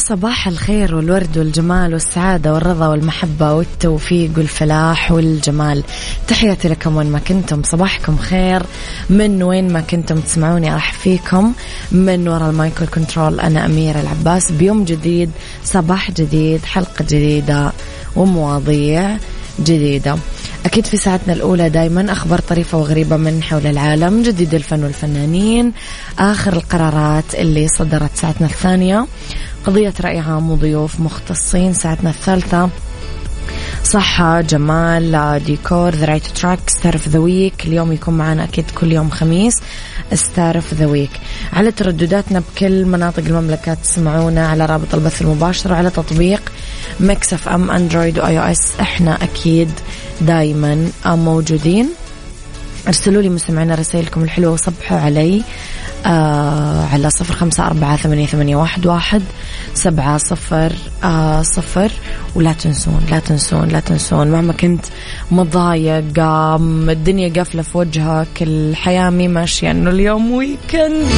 صباح الخير والورد والجمال والسعادة والرضا والمحبة والتوفيق والفلاح والجمال. تحياتي لكم وين ما كنتم. صباحكم خير. من وين ما كنتم تسمعوني راح فيكم. من وراء المايكل كنترول أنا أميرة العباس. بيوم جديد صباح جديد حلقة جديدة ومواضيع جديدة. أكيد في ساعتنا الأولى دايما أخبار طريفة وغريبة من حول العالم جديد الفن والفنانين آخر القرارات اللي صدرت ساعتنا الثانية. قضية رأي عام وضيوف مختصين ساعتنا الثالثة. صحة جمال ديكور the right track star of the week اليوم يكون معنا أكيد كل يوم خميس star of the week على تردداتنا بكل مناطق المملكة تسمعونا على رابط البث المباشر وعلى تطبيق Mix FM Android و iOS إحنا أكيد دايما موجودين. ارسلوا لي مستمعينا رسائلكم الحلوة وصبحوا علي. آه على صفر خمسة أربعة ثمانية, ثمانية واحد, واحد سبعة صفر آه صفر. ولا تنسون لا تنسون لا تنسون. مهما كنت مضايق آه الدنيا قافلة في وجهك الحياة مي ماشية إنه اليوم ويكند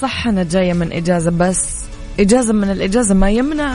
صح أنا جاية من إجازة بس إجازة من الإجازة ما يمنع.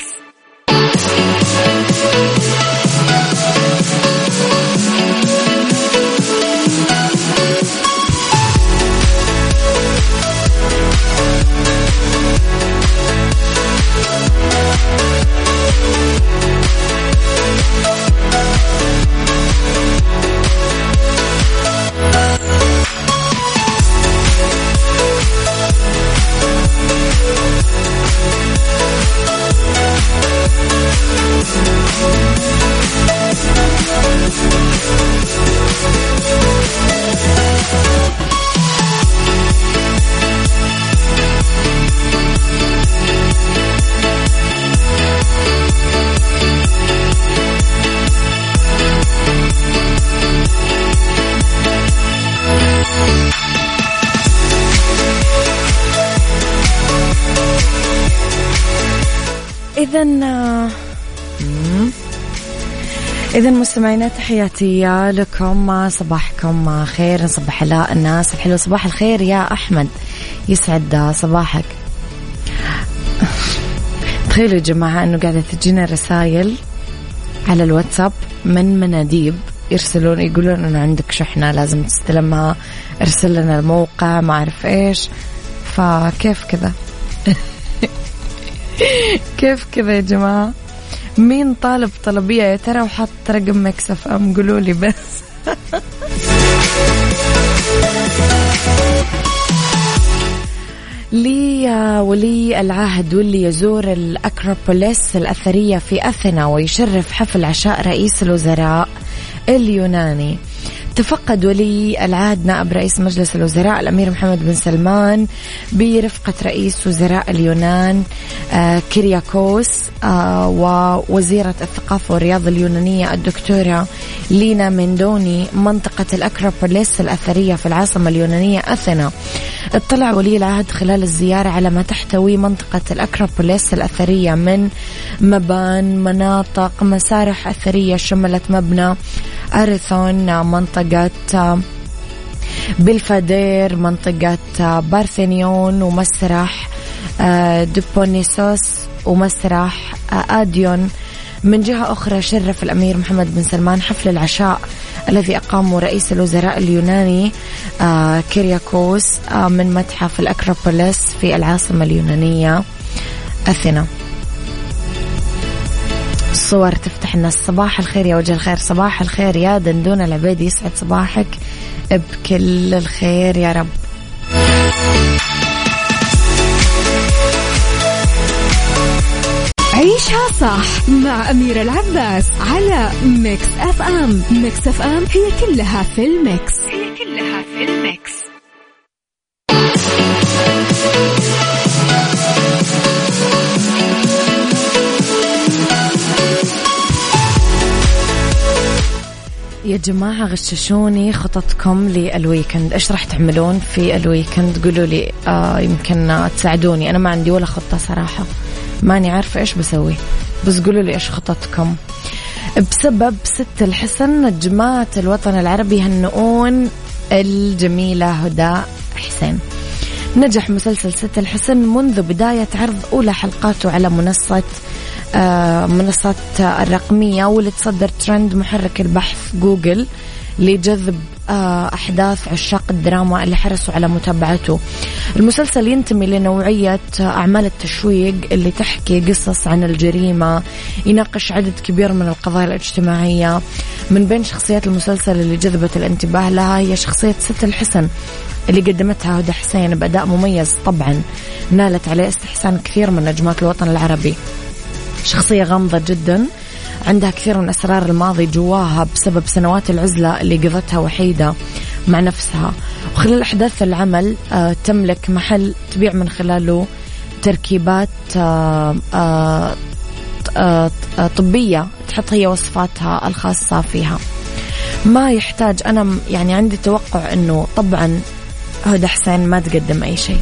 إذا إذا مستمعينا تحياتي لكم صباحكم خير نصبح على الناس الحلوة صباح الخير يا أحمد. يسعد صباحك. تخيلوا يا جماعة أنه قاعدة تجينا رسائل على الواتساب من مناديب يرسلون يقولون أنه عندك شحنة لازم تستلمها ارسل لنا الموقع ما أعرف إيش. فكيف كذا؟ كيف كذا يا جماعة؟ مين طالب طلبية؟ يا ترى وحط رقم مكسف أم. قولوا لي بس. لي ولي العهد واللي يزور الأكروبوليس الأثرية في أثينا ويشرف حفل عشاء رئيس الوزراء اليوناني. تفقد ولي العهد نائب رئيس مجلس الوزراء الأمير محمد بن سلمان برفقة رئيس وزراء اليونان. كيرياكوس آه، ووزيرة الثقافة والرياضة اليونانية الدكتورة لينا مندوني منطقة الأكروبوليس الأثرية في العاصمة اليونانية أثينا. اطلع ولي العهد خلال الزيارة على ما تحتوي منطقة الأكروبوليس الأثرية من مبان مناطق مسارح أثرية شملت مبنى أريثون منطقة بالفادير منطقة بارثينيون ومسرح ديونيسوس ومسرح أوديون. من جهة أخرى شرف الأمير محمد بن سلمان حفل العشاء الذي أقامه رئيس الوزراء اليوناني آه، كيرياكوس آه، من متحف الأكروبوليس في العاصمة اليونانية أثينا. صور تفتح الناس. صباح الخير يا وجه الخير. صباح الخير يا دندون العبيدي يسعد صباحك بكل الخير يا رب. عيشها صح مع أميرة العباس على Mix FM. Mix FM هي كلها في ال mix. هي كلها في ال mix. يا جماعة غششوني خططكم لل weekend. إيش راح تعملون في ال weekend؟ قولوا لي آه يمكن تساعدوني. أنا ما عندي ولا خطة صراحة. ماني عارفة إيش بسوي. بس قولوا لي إيش خططكم. بسبب ست الحسن نجمات الوطن العربي يهنئون الجميلة هدى حسين. نجح مسلسل ست الحسن منذ بداية عرض أولى حلقاته على منصة آه، منصات الرقمية واللي تصدر ترند محرك البحث جوجل. لجذب آه، أحداث عشاق الدراما اللي حرصوا على متابعته. المسلسل ينتمي لنوعية أعمال التشويق اللي تحكي قصص عن الجريمة يناقش عدد كبير من القضايا الاجتماعية. من بين شخصيات المسلسل اللي جذبت الانتباه لها هي شخصية ست الحسن اللي قدمتها هدى حسين بأداء مميز طبعا نالت عليه استحسان كثير من نجمات الوطن العربي. شخصية غامضة جدا عندها كثير من أسرار الماضي جواها بسبب سنوات العزلة اللي قضتها وحيدة مع نفسها. وخلال أحداث العمل آه، تملك محل تبيع من خلاله تركيبات آه، آه، طبية تحط هي وصفاتها الخاصة فيها. ما يحتاج أنا يعني عندي توقع أنه طبعا هدى حسين ما تقدم أي شيء.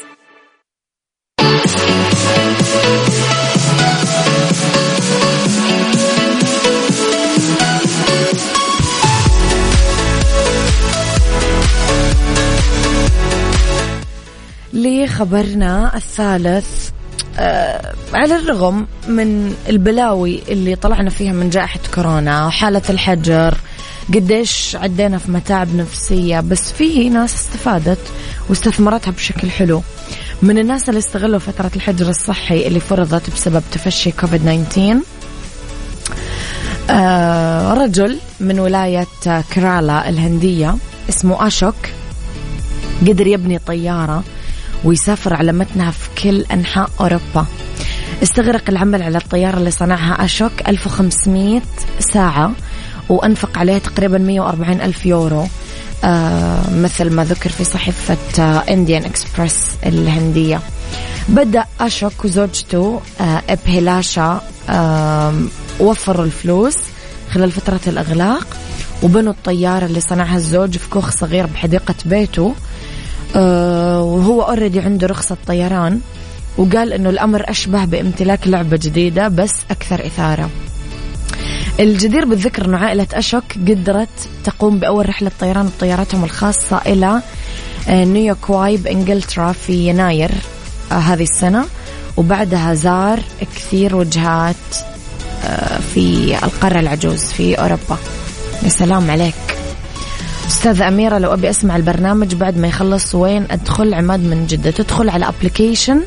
لخبرنا الثالث آه على الرغم من البلاوي اللي طلعنا فيها من جائحة كورونا وحالة الحجر قديش عدينا في متاعب نفسية بس في ناس استفادت واستثمرتها بشكل حلو. من الناس اللي استغلوا فترة الحجر الصحي اللي فرضت بسبب تفشي كوفيد 19 آه رجل من ولاية كرالا الهندية اسمه أشوك قدر يبني طيارة ويسافر على متنها في كل أنحاء أوروبا. استغرق العمل على الطيارة اللي صنعها أشوك 1500 ساعة وأنفق عليها تقريبا 140 ألف يورو. آه مثل ما ذكر في صحيفة انديان آه اكسبرس الهندية. بدأ أشوك وزوجته آه إبهلاشا آه وفروا الفلوس خلال فترة الإغلاق. وبنوا الطيارة اللي صنعها الزوج في كوخ صغير بحديقة بيته. آه، وهو already عنده رخصة طيران وقال إنه الأمر أشبه بامتلاك لعبة جديدة بس أكثر إثارة. الجدير بالذكر إنه عائلة أشوك قدرت تقوم بأول رحلة طيران بطيارتهم الخاصة إلى آه، نيويورك واي بانجلترا في يناير آه، هذه السنة. وبعدها زار كثير وجهات في القارة العجوز في أوروبا. يا سلام عليك. أستاذ أميرة لو أبي أسمع البرنامج بعد ما يخلص وين أدخل؟ عماد من جدة. تدخل على application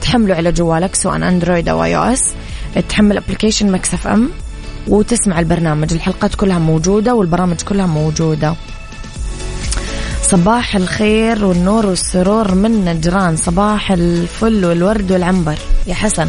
تحمله على جوالك سواء Android أو iOS تحمل application Mix FM وتسمع البرنامج. الحلقات كلها موجودة والبرامج كلها موجودة. صباح الخير والنور والسرور من نجران. صباح الفل والورد والعنبر. يا حسن.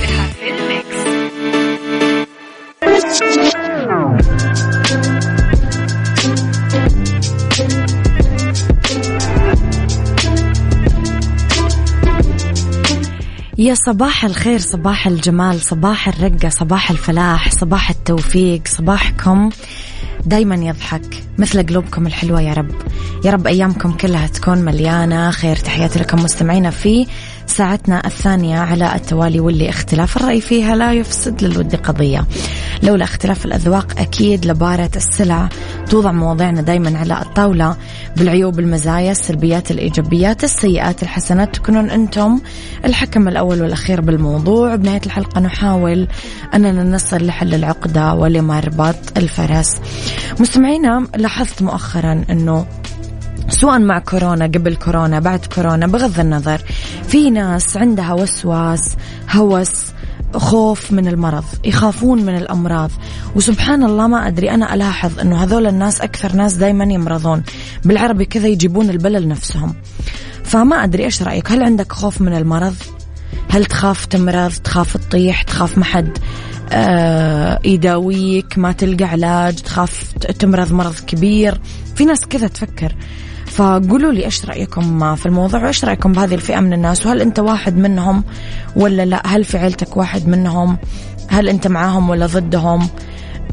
يا صباح الخير صباح الجمال صباح الرقة صباح الفلاح صباح التوفيق صباحكم دايما يضحك مثل قلوبكم الحلوة يا رب. يا رب أيامكم كلها تكون مليانة خير. تحياتي لكم مستمعينا في ساعتنا الثانية على التوالي واللي اختلاف الرأي فيها لا يفسد للود قضية. لولا اختلاف الأذواق أكيد لبارة السلع توضع مواضيعنا دايما على الطاولة. بالعيوب المزايا السلبيات الإيجابيات السيئات الحسنات تكونون أنتم الحكم الأول والأخير بالموضوع. بنهاية الحلقة نحاول أننا نصل لحل العقدة ولمربط الفرس. مستمعينا لاحظت مؤخرا أنه سواء مع كورونا قبل كورونا بعد كورونا بغض النظر. في ناس عندها وسواس هوس خوف من المرض يخافون من الأمراض. وسبحان الله ما أدري أنا ألاحظ أنه هذول الناس أكثر ناس دايما يمرضون. بالعربي كذا يجيبون البلل نفسهم. فما أدري إيش رأيك؟ هل عندك خوف من المرض؟ هل تخاف تمرض تخاف تطيح تخاف ما حد آه يداويك ما تلقى علاج تخاف تمرض مرض كبير؟ في ناس كذا تفكر. فقولوا لي إيش رأيكم في الموضوع وإيش رأيكم بهذه الفئة من الناس؟ وهل أنت واحد منهم ولا لا؟ هل في عيلتك واحد منهم؟ هل أنت معاهم ولا ضدهم؟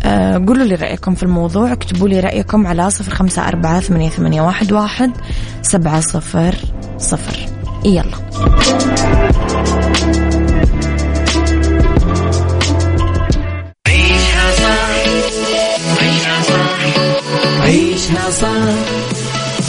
آه قولوا لي رأيكم في الموضوع اكتبوا لي رأيكم على صفر خمسة أربعة ثمانية, ثمانية واحد, واحد سبعة صفر صفر. يلا. عيشها صح عيشها صح.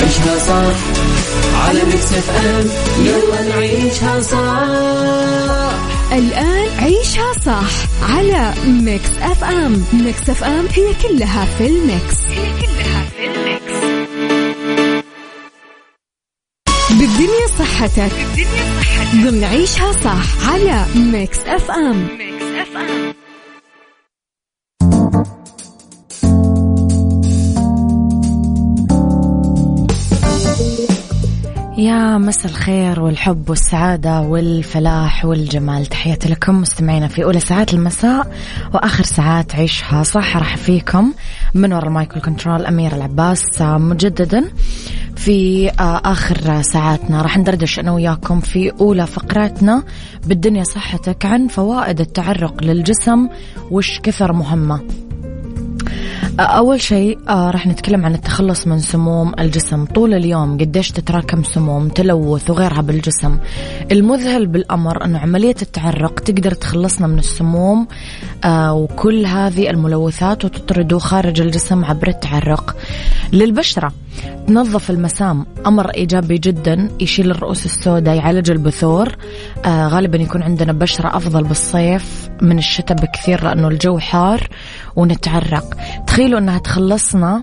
عيشها صح على Mix FM. يلا نعيشها صح. الآن عيشها صح على Mix FM. Mix FM هي كلها في ال mix. هي كلها في ال mix. بالدنيا صحتك. بالدنيا صحتك. ضمن عيشها صح على Mix FM. Mix FM. يا مساء الخير والحب والسعادة والفلاح والجمال. تحياتي لكم مستمعينا في أولى ساعات المساء وآخر ساعات عيشها. صح راح فيكم من وراء المايكل كنترول أمير العباس مجددا في آخر ساعاتنا. راح ندردش أنا وياكم في أولى فقراتنا بالدنيا صحتك عن فوائد التعرق للجسم وش كثر مهمة. أول شيء آه راح نتكلم عن التخلص من سموم الجسم. طول اليوم قديش تتراكم سموم تلوث وغيرها بالجسم. المذهل بالأمر أنه عملية التعرق تقدر تخلصنا من السموم آه وكل هذه الملوثات وتطرده خارج الجسم عبر التعرق. للبشرة تنظف المسام أمر إيجابي جدا يشيل الرؤوس السوداء يعالج البثور. آه غالبا يكون عندنا بشرة أفضل بالصيف من الشتاء بكثير لأنه الجو حار ونتعرق. تخيلوا أنها تخلصنا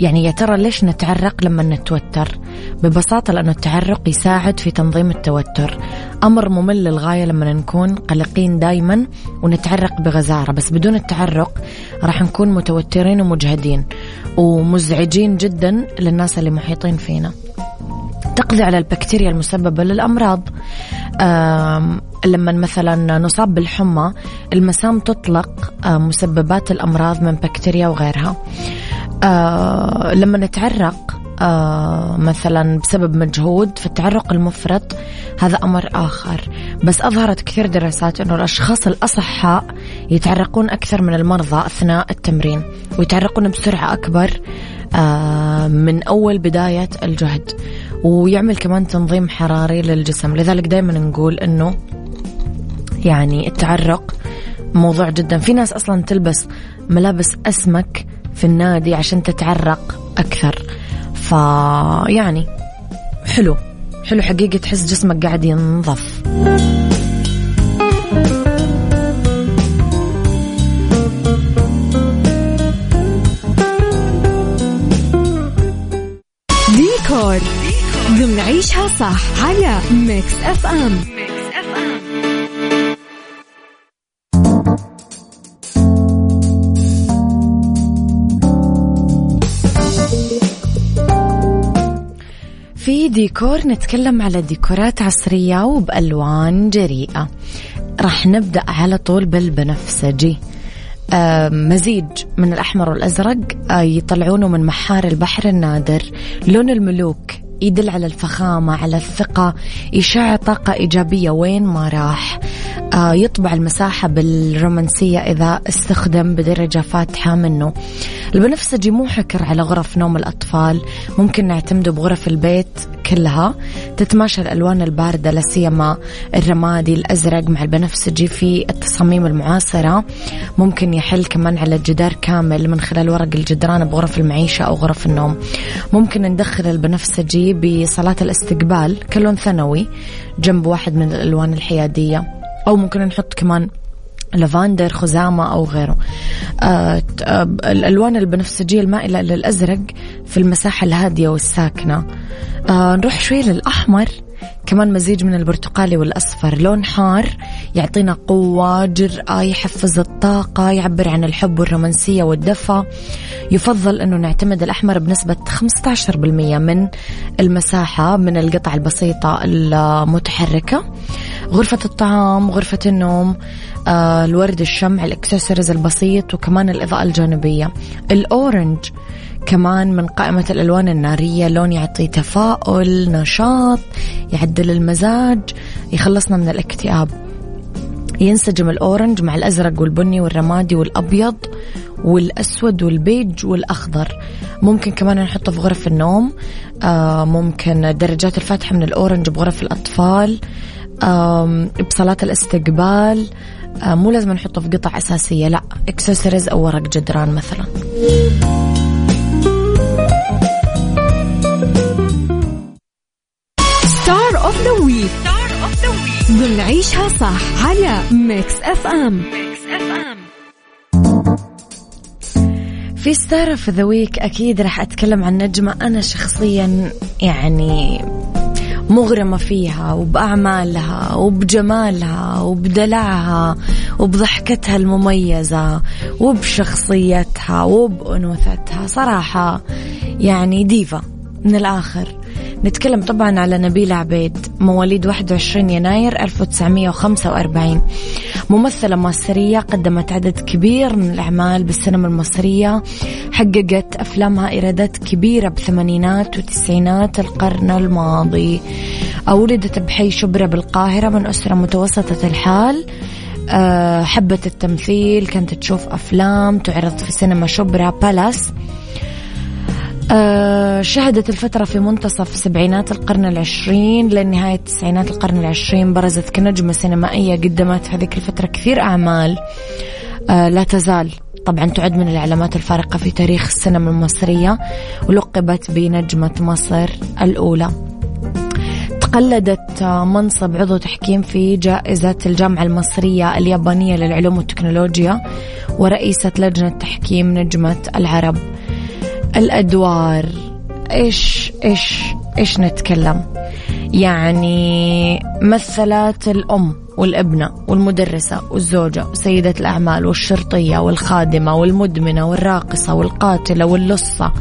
يعني يا ترى ليش نتعرق لما نتوتر؟ ببساطة لأنه التعرق يساعد في تنظيم التوتر. أمر ممل للغاية لما نكون قلقين دايما ونتعرق بغزارة بس بدون التعرق راح نكون متوترين ومجهدين ومزعجين جدا للناس اللي محيطين فينا. تقضي على البكتيريا المسببة للأمراض. لما مثلا نصاب بالحمى المسام تطلق مسببات الأمراض من بكتيريا وغيرها. آه، لما نتعرق آه مثلا بسبب مجهود فالتعرق المفرط هذا أمر آخر. بس أظهرت كثير دراسات أنه الأشخاص الأصحاء يتعرقون أكثر من المرضى أثناء التمرين ويتعرقون بسرعة أكبر آه من أول بداية الجهد. ويعمل كمان تنظيم حراري للجسم. لذلك دائما نقول أنه يعني التعرق موضوع جدا. في ناس أصلا تلبس ملابس أسمك في النادي عشان تتعرق أكثر. فيعني حلو. حلو حقيقة تحس جسمك قاعد ينظف. ديكور. ضمن عيشها صح على Mix FM. في ديكور نتكلم على ديكورات عصرية وبألوان جريئة. راح نبدأ على طول بالبنفسجي. مزيج من الأحمر والأزرق آه يطلعونه من محار البحر النادر. لون الملوك يدل على الفخامة على الثقة. يشع طاقة إيجابية وين ما راح. آه يطبع المساحة بالرومانسية إذا استخدم بدرجة فاتحة منه. البنفسجي مو حكر على غرف نوم الأطفال. ممكن نعتمده بغرف البيت. كلها تتماشى الألوان الباردة لا سيما الرمادي الأزرق مع البنفسجي في التصاميم المعاصرة. ممكن يحل كمان على الجدار كامل من خلال ورق الجدران بغرف المعيشة أو غرف النوم. ممكن ندخل البنفسجي بصلاة الاستقبال كلون ثانوي جنب واحد من الألوان الحيادية. أو ممكن نحط كمان لافندر خزامة أو غيره. آه, آه، الألوان البنفسجية المائلة للأزرق في المساحة الهادية والساكنة. آه نروح شوي للأحمر كمان مزيج من البرتقالي والأصفر. لون حار يعطينا قوة جرأة يحفز الطاقة يعبر عن الحب والرومانسية والدفى. يفضل أنه نعتمد الأحمر بنسبة 15% من المساحة من القطع البسيطة المتحركة. غرفة الطعام غرفة النوم آه الورد الشمع الاكسسوارز البسيط وكمان الإضاءة الجانبية. ال orange كمان من قائمة الألوان النارية لون يعطي تفاؤل نشاط يعدل المزاج يخلصنا من الاكتئاب. ينسجم ال orange مع الأزرق والبني والرمادي والأبيض والأسود والبيج والأخضر. ممكن كمان نحطه في غرف النوم آه ممكن درجات الفاتحة من ال orange بغرف الأطفال. بصالات الاستقبال آه مو لازم نحطه في قطع أساسية لا. اكسسوارز أو ورق جدران مثلا. Star of the Week ضمن عيشها صح على Mix FM Mix FM في Star of the Week أكيد راح أتكلم عن نجمة أنا شخصيا يعني مغرمة فيها وبأعمالها وبجمالها وبدلعها وبضحكتها المميزة وبشخصيتها وبأنوثتها. صراحة يعني ديفا من الآخر. نتكلم طبعا على نبيلة عبيد مواليد 21 يناير 1945 ممثلة مصرية قدمت عدد كبير من الأعمال بالسينما المصرية حققت أفلامها إيرادات كبيرة بثمانينات وتسعينات القرن الماضي. ولدت بحي شبرا بالقاهرة من أسرة متوسطة الحال. أه، حبت التمثيل كانت تشوف أفلام تعرض في سينما شبرا بالاس. شهدت الفترة في منتصف سبعينات القرن العشرين لنهاية تسعينات القرن العشرين برزت كنجمة سينمائية قدمت في هذيك الفترة كثير أعمال. أه لا تزال طبعا تعد من العلامات الفارقة في تاريخ السينما المصرية ولقبت بنجمة مصر الأولى. تقلدت منصب عضو تحكيم في جائزة الجامعة المصرية اليابانية للعلوم والتكنولوجيا ورئيسة لجنة تحكيم نجمة العرب. الأدوار. إيش إيش إيش نتكلم؟ يعني مثلت الأم والابنة والمدرسة والزوجة وسيدة الأعمال والشرطية والخادمة والمدمنة والراقصة والقاتلة واللصة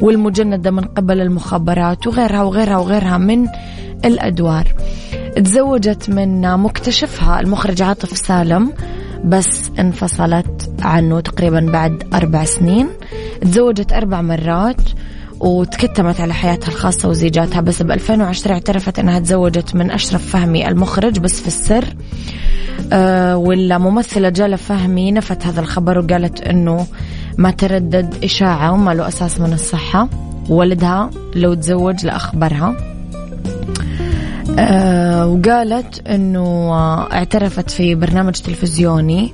والمجندة من قبل المخابرات وغيرها وغيرها وغيرها من الأدوار. تزوجت من مكتشفها المخرج عاطف سالم بس انفصلت عنه تقريبا بعد أربع سنين. تزوجت أربع مرات وتكتمت على حياتها الخاصة وزيجاتها بس ب 2010 اعترفت أنها تزوجت من أشرف فهمي المخرج بس في السر. أه والممثلة جالة فهمي نفت هذا الخبر وقالت أنه ما تردد إشاعة وما له أساس من الصحة. ولدها لو تزوج لأخبرها. أه وقالت أنه اعترفت في برنامج تلفزيوني.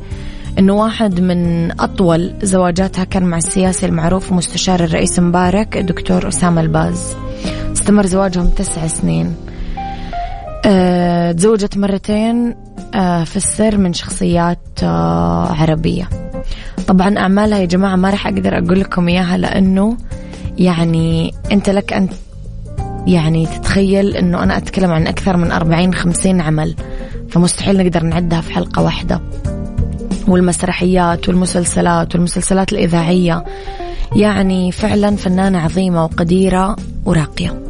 أنه واحد من أطول زواجاتها كان مع السياسي المعروف ومستشار الرئيس مبارك الدكتور أسامة الباز. استمر زواجهم تسع سنين. أه تزوجت مرتين أه في السر من شخصيات أه عربية. طبعا أعمالها يا جماعة ما راح أقدر أقول لكم إياها لأنه يعني أنت لك أن يعني تتخيل أنه أنا أتكلم عن أكثر من أربعين خمسين عمل. فمستحيل نقدر نعدها في حلقة واحدة. والمسرحيات والمسلسلات والمسلسلات الإذاعية. يعني فعلا فنانة عظيمة وقديرة وراقية.